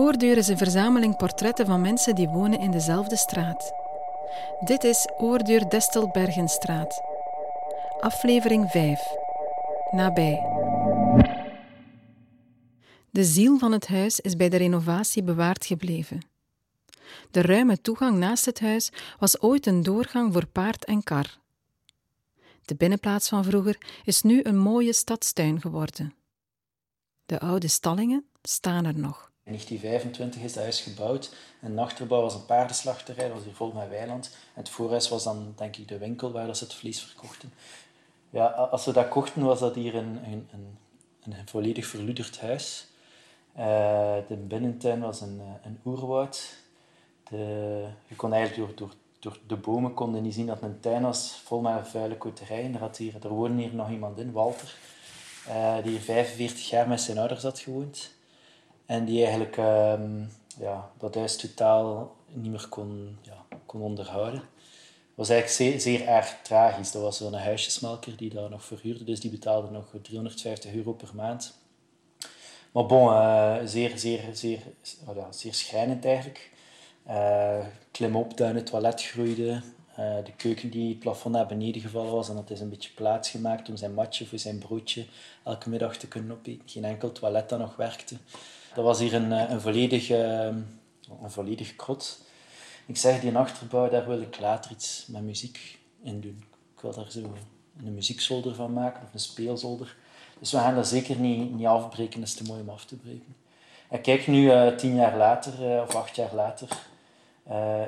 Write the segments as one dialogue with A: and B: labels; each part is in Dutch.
A: Oordeur is een verzameling portretten van mensen die wonen in dezelfde straat. Dit is Oordeur Destelbergenstraat. Aflevering 5. Nabij. De ziel van het huis is bij de renovatie bewaard gebleven. De ruime toegang naast het huis was ooit een doorgang voor paard en kar. De binnenplaats van vroeger is nu een mooie stadstuin geworden. De oude stallingen staan er nog.
B: In 1925 is dat huis gebouwd. En achterbouw was een paardenslachterij, dat was hier vol met weiland. En het voorhuis was dan, denk ik, de winkel waar ze het vlees verkochten. Ja, als we dat kochten, was dat hier een, een, een, een volledig verloederd huis. Uh, de binnentuin was een, eh, een oerwoud. De, je kon eigenlijk door, door, door de bomen konden niet zien dat het een tuin was vol met vuile koterijen. Er, hier, er woonde hier nog iemand in, Walter, uh, die hier 45 jaar met zijn ouders had gewoond. En die eigenlijk um, ja, dat huis totaal niet meer kon, ja, kon onderhouden. Het was eigenlijk zeer, zeer erg tragisch. Dat was zo'n huisjesmelker die daar nog verhuurde, dus die betaalde nog 350 euro per maand. Maar bon, uh, zeer, zeer, zeer, oh ja, zeer schrijnend eigenlijk. Uh, klim op, daar het toilet groeide. Uh, de keuken die het plafond naar beneden gevallen was en dat is een beetje plaats gemaakt om zijn matje voor zijn broodje elke middag te kunnen opeten. Geen enkel toilet dat nog werkte. Dat was hier een, een, volledig, een volledig krot. Ik zeg, die achterbouw, daar wil ik later iets met muziek in doen. Ik wil daar zo een muziekzolder van maken, of een speelzolder. Dus we gaan dat zeker niet, niet afbreken, dat is te mooi om af te breken. En kijk, nu uh, tien jaar later, uh, of acht jaar later,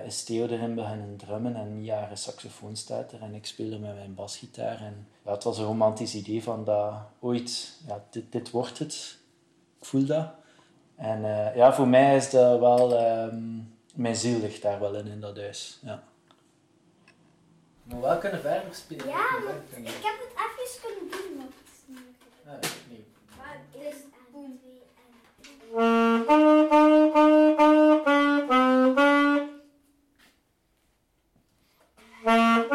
B: is Theo erin beginnen drummen en Mia een saxofoon staat er en ik speel met mijn basgitaar. En ja, het was een romantisch idee van dat ooit, ja, dit, dit wordt het. Ik voel dat. En ja, voor mij is dat wel, um, mijn ziel ligt daar wel in, in dat huis. Ja. Maar wel kunnen verder spelen.
C: Ja, maar ik heb het even kunnen doen, maar het is niet
B: Ah, nee.
C: Maar het is aan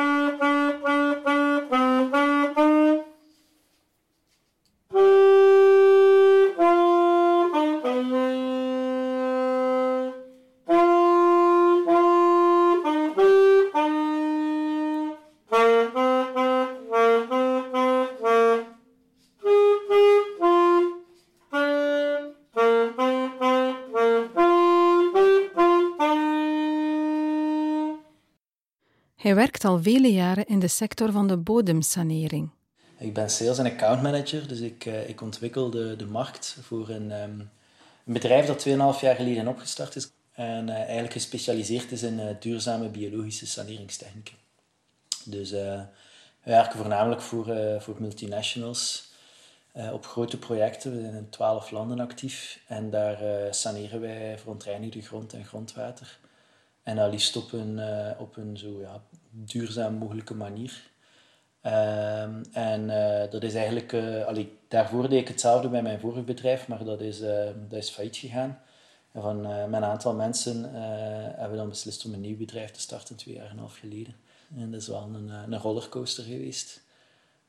A: al vele jaren in de sector van de bodemsanering.
B: Ik ben sales en account manager, dus ik, uh, ik ontwikkel de, de markt voor een, um, een bedrijf dat 2,5 jaar geleden opgestart is en uh, eigenlijk gespecialiseerd is in uh, duurzame biologische saneringstechnieken. Dus we werken voornamelijk voor, voor multinationals op grote projecten. We zijn in 12 landen actief en daar saneren wij verontreinigde grond en grondwater. En dat liefst op een, op een zo ja, duurzaam mogelijke manier. Um, en uh, dat is eigenlijk, uh, allee, daarvoor deed ik hetzelfde bij mijn vorige bedrijf, maar dat is, uh, dat is failliet gegaan. En van met een aantal mensen hebben we dan beslist om een nieuw bedrijf te starten, twee jaar en een half geleden. En dat is wel een, een rollercoaster geweest.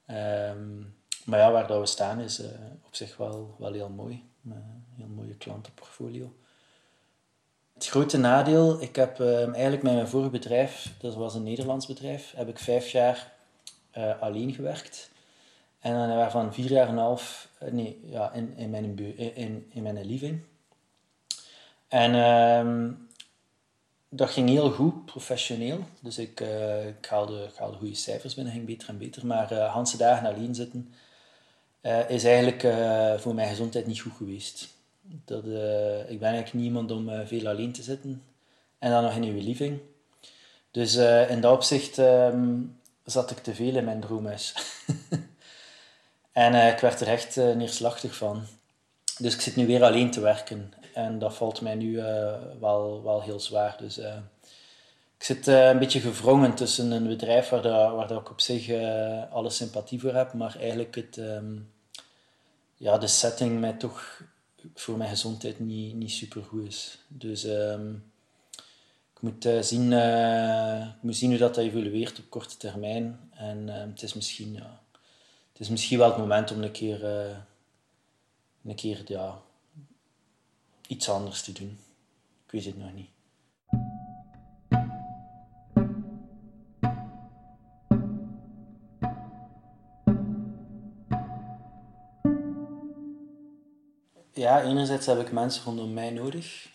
B: Um, maar ja, waar dat we staan is op zich wel, wel heel mooi. Een heel mooie klantenportfolio. Het grote nadeel, ik heb uh, eigenlijk met mijn vorige bedrijf, dat was een Nederlands bedrijf, heb ik vijf jaar uh, alleen gewerkt. En dan waarvan vier jaar en een half uh, nee, ja, in, in, mijn, in, in mijn living. En uh, dat ging heel goed, professioneel. Dus ik, ik, haalde, ik haalde goede cijfers binnen, ging beter en beter. Maar uh, Hanse dagen alleen zitten is eigenlijk voor mijn gezondheid niet goed geweest. Dat, uh, ik ben eigenlijk niemand om uh, veel alleen te zitten. En dan nog in uw living. Dus uh, in dat opzicht um, zat ik te veel in mijn droomhuis. en ik werd er echt neerslachtig van. Dus ik zit nu weer alleen te werken. En dat valt mij nu wel, wel heel zwaar. Dus ik zit een beetje gevrongen tussen een bedrijf waar, dat, waar dat ik op zich alle sympathie voor heb. Maar eigenlijk het, um, ja, de setting mij toch voor mijn gezondheid niet, niet super goed is. Dus um, ik, moet, uh, zien, uh, ik moet zien hoe dat evolueert op korte termijn. En uh, het, is misschien, ja, het is misschien wel het moment om een keer, een keer ja, iets anders te doen. Ik weet het nog niet. Ja, enerzijds heb ik mensen rondom mij nodig.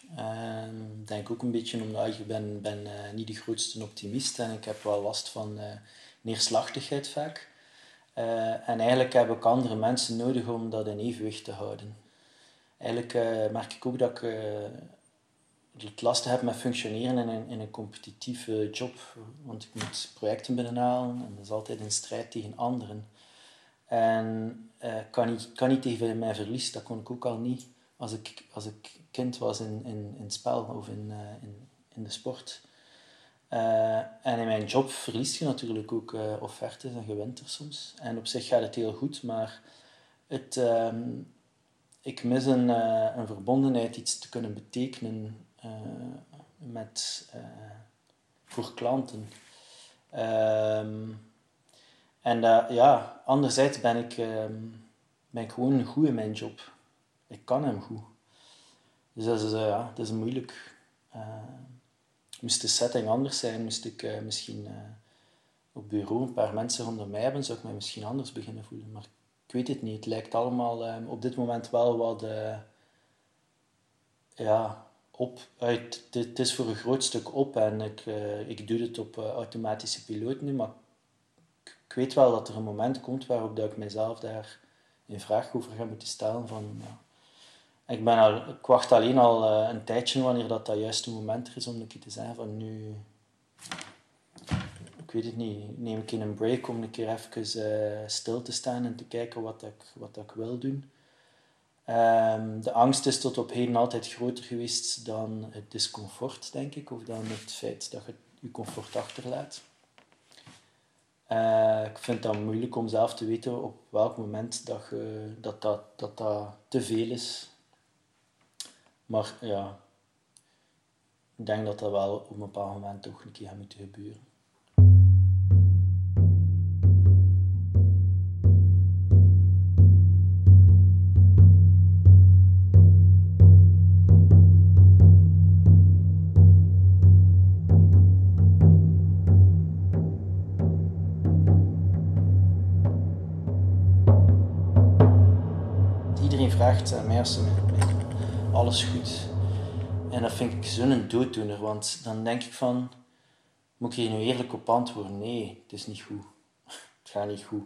B: Ik denk ook een beetje omdat ik ben, ben uh, niet de grootste optimist en ik heb wel last van uh, neerslachtigheid vaak. Uh, en eigenlijk heb ik andere mensen nodig om dat in evenwicht te houden. Eigenlijk merk ik ook dat ik het lastig heb met functioneren in een, in een competitieve job. Want ik moet projecten binnenhalen en dat is altijd een strijd tegen anderen. En uh, kan, niet, kan niet tegen mijn verlies, dat kon ik ook al niet als ik, als ik kind was in, in, in spel of in, uh, in, in de sport. Uh, en in mijn job verlies je natuurlijk ook offertes en je wint er soms. En op zich gaat het heel goed, maar het, um, ik mis een, een verbondenheid, iets te kunnen betekenen met, voor klanten. Um, en ja, anderzijds ben ik, um, ben ik gewoon goed in mijn job. Ik kan hem goed. Dus dat is, uh, ja, dat is moeilijk. Uh, moest de setting anders zijn, moest ik misschien op bureau een paar mensen rondom mij hebben, zou ik mij misschien anders beginnen voelen. Maar ik weet het niet. Het lijkt allemaal ehm, op dit moment wel wat ja, op. Het, het is voor een groot stuk op en ik, ik doe het op automatische piloot nu, maar ik weet wel dat er een moment komt waarop dat ik mezelf daar in vraag over ga moeten stellen van... Ja, ik, ben al, wacht alleen al uh, een tijdje wanneer dat, dat juiste moment er is om een keer te zeggen van nu... Ik weet het niet, neem ik in een break om een keer even uh, stil te staan en te kijken wat ik, wat ik wil doen. Um, de angst is tot op heden altijd groter geweest dan het discomfort, denk ik, of dan het feit dat je je comfort achterlaat. Uh, ik vind dat moeilijk om zelf te weten op welk moment dat, je, dat, dat, dat, dat te veel is. Maar ja, ik denk dat dat wel op een bepaald moment toch een keer gaat gebeuren. Alles goed. En dat vind ik zo'n dooddoener, want dan denk ik van, moet ik hier nu eerlijk op antwoorden? Nee, het is niet goed. Het gaat niet goed.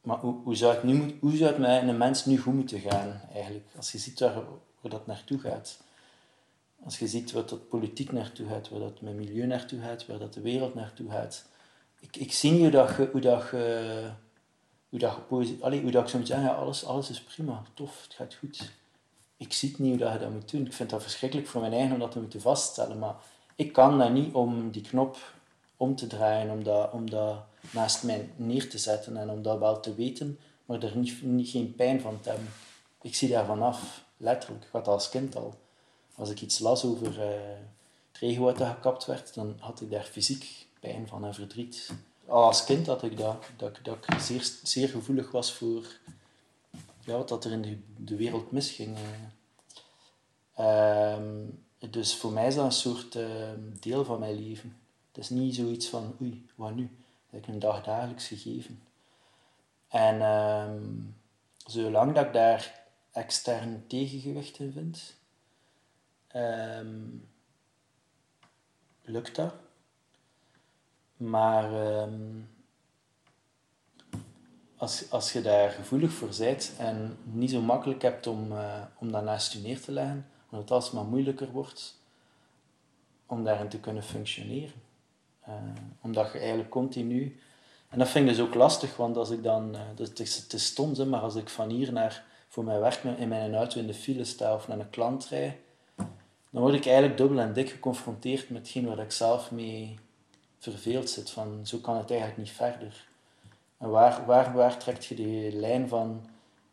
B: Maar hoe, hoe zou het, nu, hoe zou het met een mens nu goed moeten gaan, eigenlijk? Als je ziet waar, dat naartoe gaat. Als je ziet waar dat politiek naartoe gaat, waar dat met milieu naartoe gaat, waar dat de wereld naartoe gaat. Ik, ik zie hoe dat je, hoe dat je, hoe dat ik zou zeggen, ja, alles, alles is prima, tof, het gaat goed ik zie het niet hoe dat je dat moet doen. Ik vind dat verschrikkelijk voor mijn eigen om dat te moeten vaststellen. Maar ik kan dat niet om die knop om te draaien, om dat, om naast mij neer te zetten en om dat wel te weten, maar er niet, niet geen pijn van te hebben. Ik zie daar vanaf, letterlijk. Ik had als kind al. Als ik iets las over uh, het regenwoud dat gekapt werd, dan had ik daar fysiek pijn van en verdriet. Al als kind had ik dat, dat, dat ik zeer, zeer gevoelig was voor ja, wat dat er in de, de wereld misging. Uh, dus voor mij is dat een soort uh, deel van mijn leven. Het is niet zoiets van, oei, wat nu? Dat is een dagdagelijks gegeven. En uh, zolang dat ik daar extern tegengewicht in vind, um, lukt dat. Maar als, als je daar gevoelig voor bent en niet zo makkelijk hebt om, uh, om dat naast je neer te leggen, omdat het alsmaar moeilijker wordt om daarin te kunnen functioneren. Uh, omdat je eigenlijk continu... En dat vind ik dus ook lastig, want als ik dan... Uh, het, is, het is stom, maar als ik van hier naar voor mijn werk in mijn auto in de file sta of naar een klant rij, dan word ik eigenlijk dubbel en dik geconfronteerd met hetgeen waar ik zelf mee verveeld zit. Van, zo kan het eigenlijk niet verder. En waar, waar, waar trekt je die lijn van,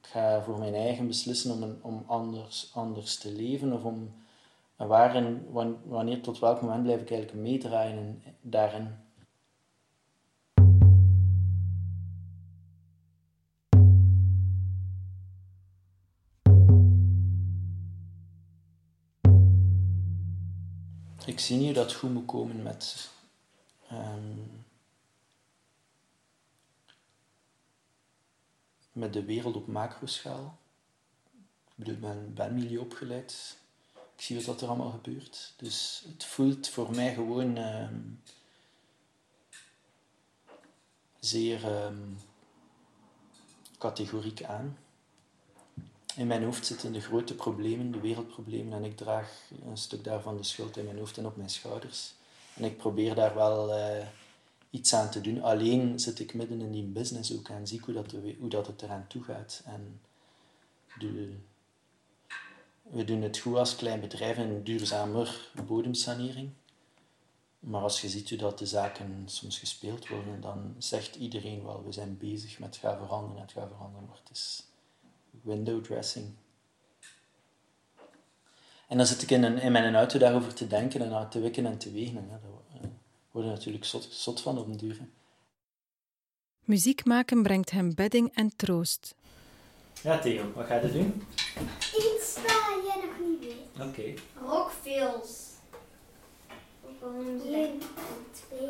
B: ik ga voor mijn eigen beslissen om, een, om anders, anders te leven? Of om, en waarin, wanneer, tot welk moment blijf ik eigenlijk meedraaien daarin? ik zie niet dat het goed moet komen met... ehm, met de wereld op macroschaal. Ik bedoel, ik ben, ben opgeleid. Ik zie wat er allemaal gebeurt. Dus het voelt voor mij gewoon ehm, zeer ehm, categoriek aan. In mijn hoofd zitten de grote problemen, de wereldproblemen, en ik draag een stuk daarvan de schuld in mijn hoofd en op mijn schouders. En ik probeer daar wel eh, iets aan te doen. Alleen zit ik midden in die business ook en zie ik hoe dat, hoe dat het eraan toe gaat. En de, we doen het goed als klein bedrijf in duurzamer bodemsanering. Maar als je ziet hoe dat de zaken soms gespeeld worden, dan zegt iedereen wel, we zijn bezig met gaan veranderen, het gaat veranderen, maar het is window dressing. En dan zit ik in, een, in mijn auto daarover te denken en te wikken en te wegen. Daar eh, word je natuurlijk zot, zot van op een duur.
A: Muziek maken brengt hem bedding en troost.
B: Ja, Theo, wat ga je doen?
C: Iets dat jij nog niet weet.
B: Oké.
C: Okay. Rockfills. 1, 2,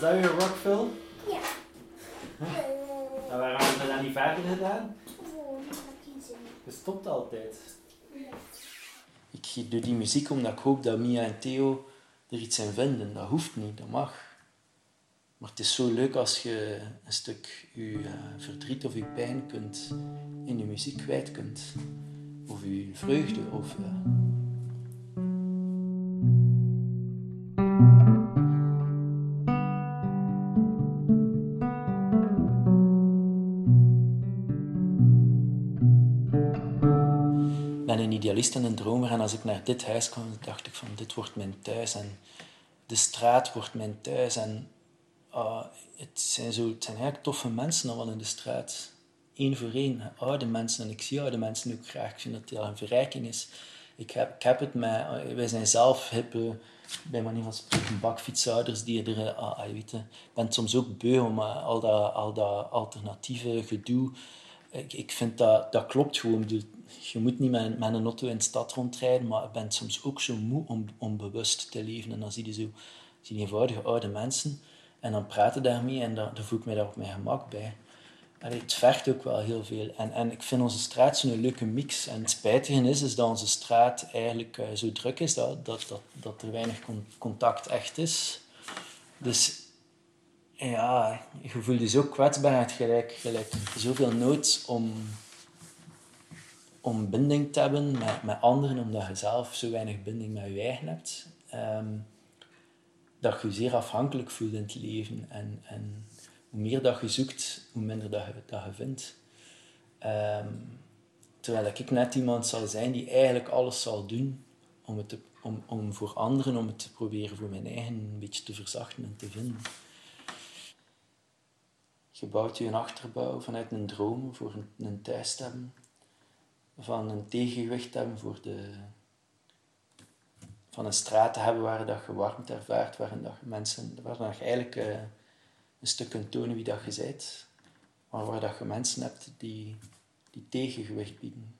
B: Was dat weer rockfilm?
C: Ja.
B: En waarom hebben we dat niet verder gedaan?
C: Gewoon, ik heb geen zin.
B: Je stopt altijd. Ik doe die muziek omdat ik hoop dat Mia en Theo er iets in vinden. Dat hoeft niet, dat mag. Maar het is zo leuk als je een stuk je eh, verdriet of je pijn kunt in je muziek kwijt kunt. Of je vreugde. Of, eh, idealist en een dromer en als ik naar dit huis kwam, dacht ik van dit wordt mijn thuis en de straat wordt mijn thuis en ah, het, zijn zo, het zijn eigenlijk toffe mensen in de straat. Eén voor één, oude mensen en ik zie oude mensen ook graag. Ik vind dat dat een verrijking is. Ik heb, ik heb het met, ah, wij zijn zelf hippe, bij manier van bakfietsouders die er, eh, ah, je weet, eh, ik ben soms ook beu om eh, al, dat, al dat alternatieve gedoe ik, ik vind dat, dat klopt gewoon. Je moet niet met, met een auto in de stad rondrijden, maar je bent soms ook zo moe om, om bewust te leven. En dan zie je zo zie je eenvoudige oude mensen en dan praten daarmee en dan, dan voel ik mij daar op mijn gemak bij. Het vergt ook wel heel veel. En, en ik vind onze straat zo'n leuke mix. En het spijtige is, is dat onze straat eigenlijk eh, zo druk is dat, dat, dat, dat er weinig con- contact echt is. Dus ja, je voelt je zo kwetsbaar, gelijk, gelijk zoveel nood om, om binding te hebben met, met anderen, omdat je zelf zo weinig binding met je eigen hebt. Ehm, dat je je zeer afhankelijk voelt in het leven. En, en hoe meer dat je zoekt, hoe minder dat je, dat je vindt. Ehm, terwijl ik net iemand zal zijn die eigenlijk alles zal doen om, het om, om voor anderen, om het te proberen voor mijn eigen een beetje te verzachten en te vinden. Je bouwt je een achterbouw vanuit een droom voor een, een thuis te hebben, van een tegengewicht te hebben voor de, van een straat te hebben waar dat je warmte ervaart, waarin dat mensen, waar dat je eigenlijk eh, een stuk kunt tonen wie dat je bent, maar waar dat je mensen hebt die, die tegengewicht bieden.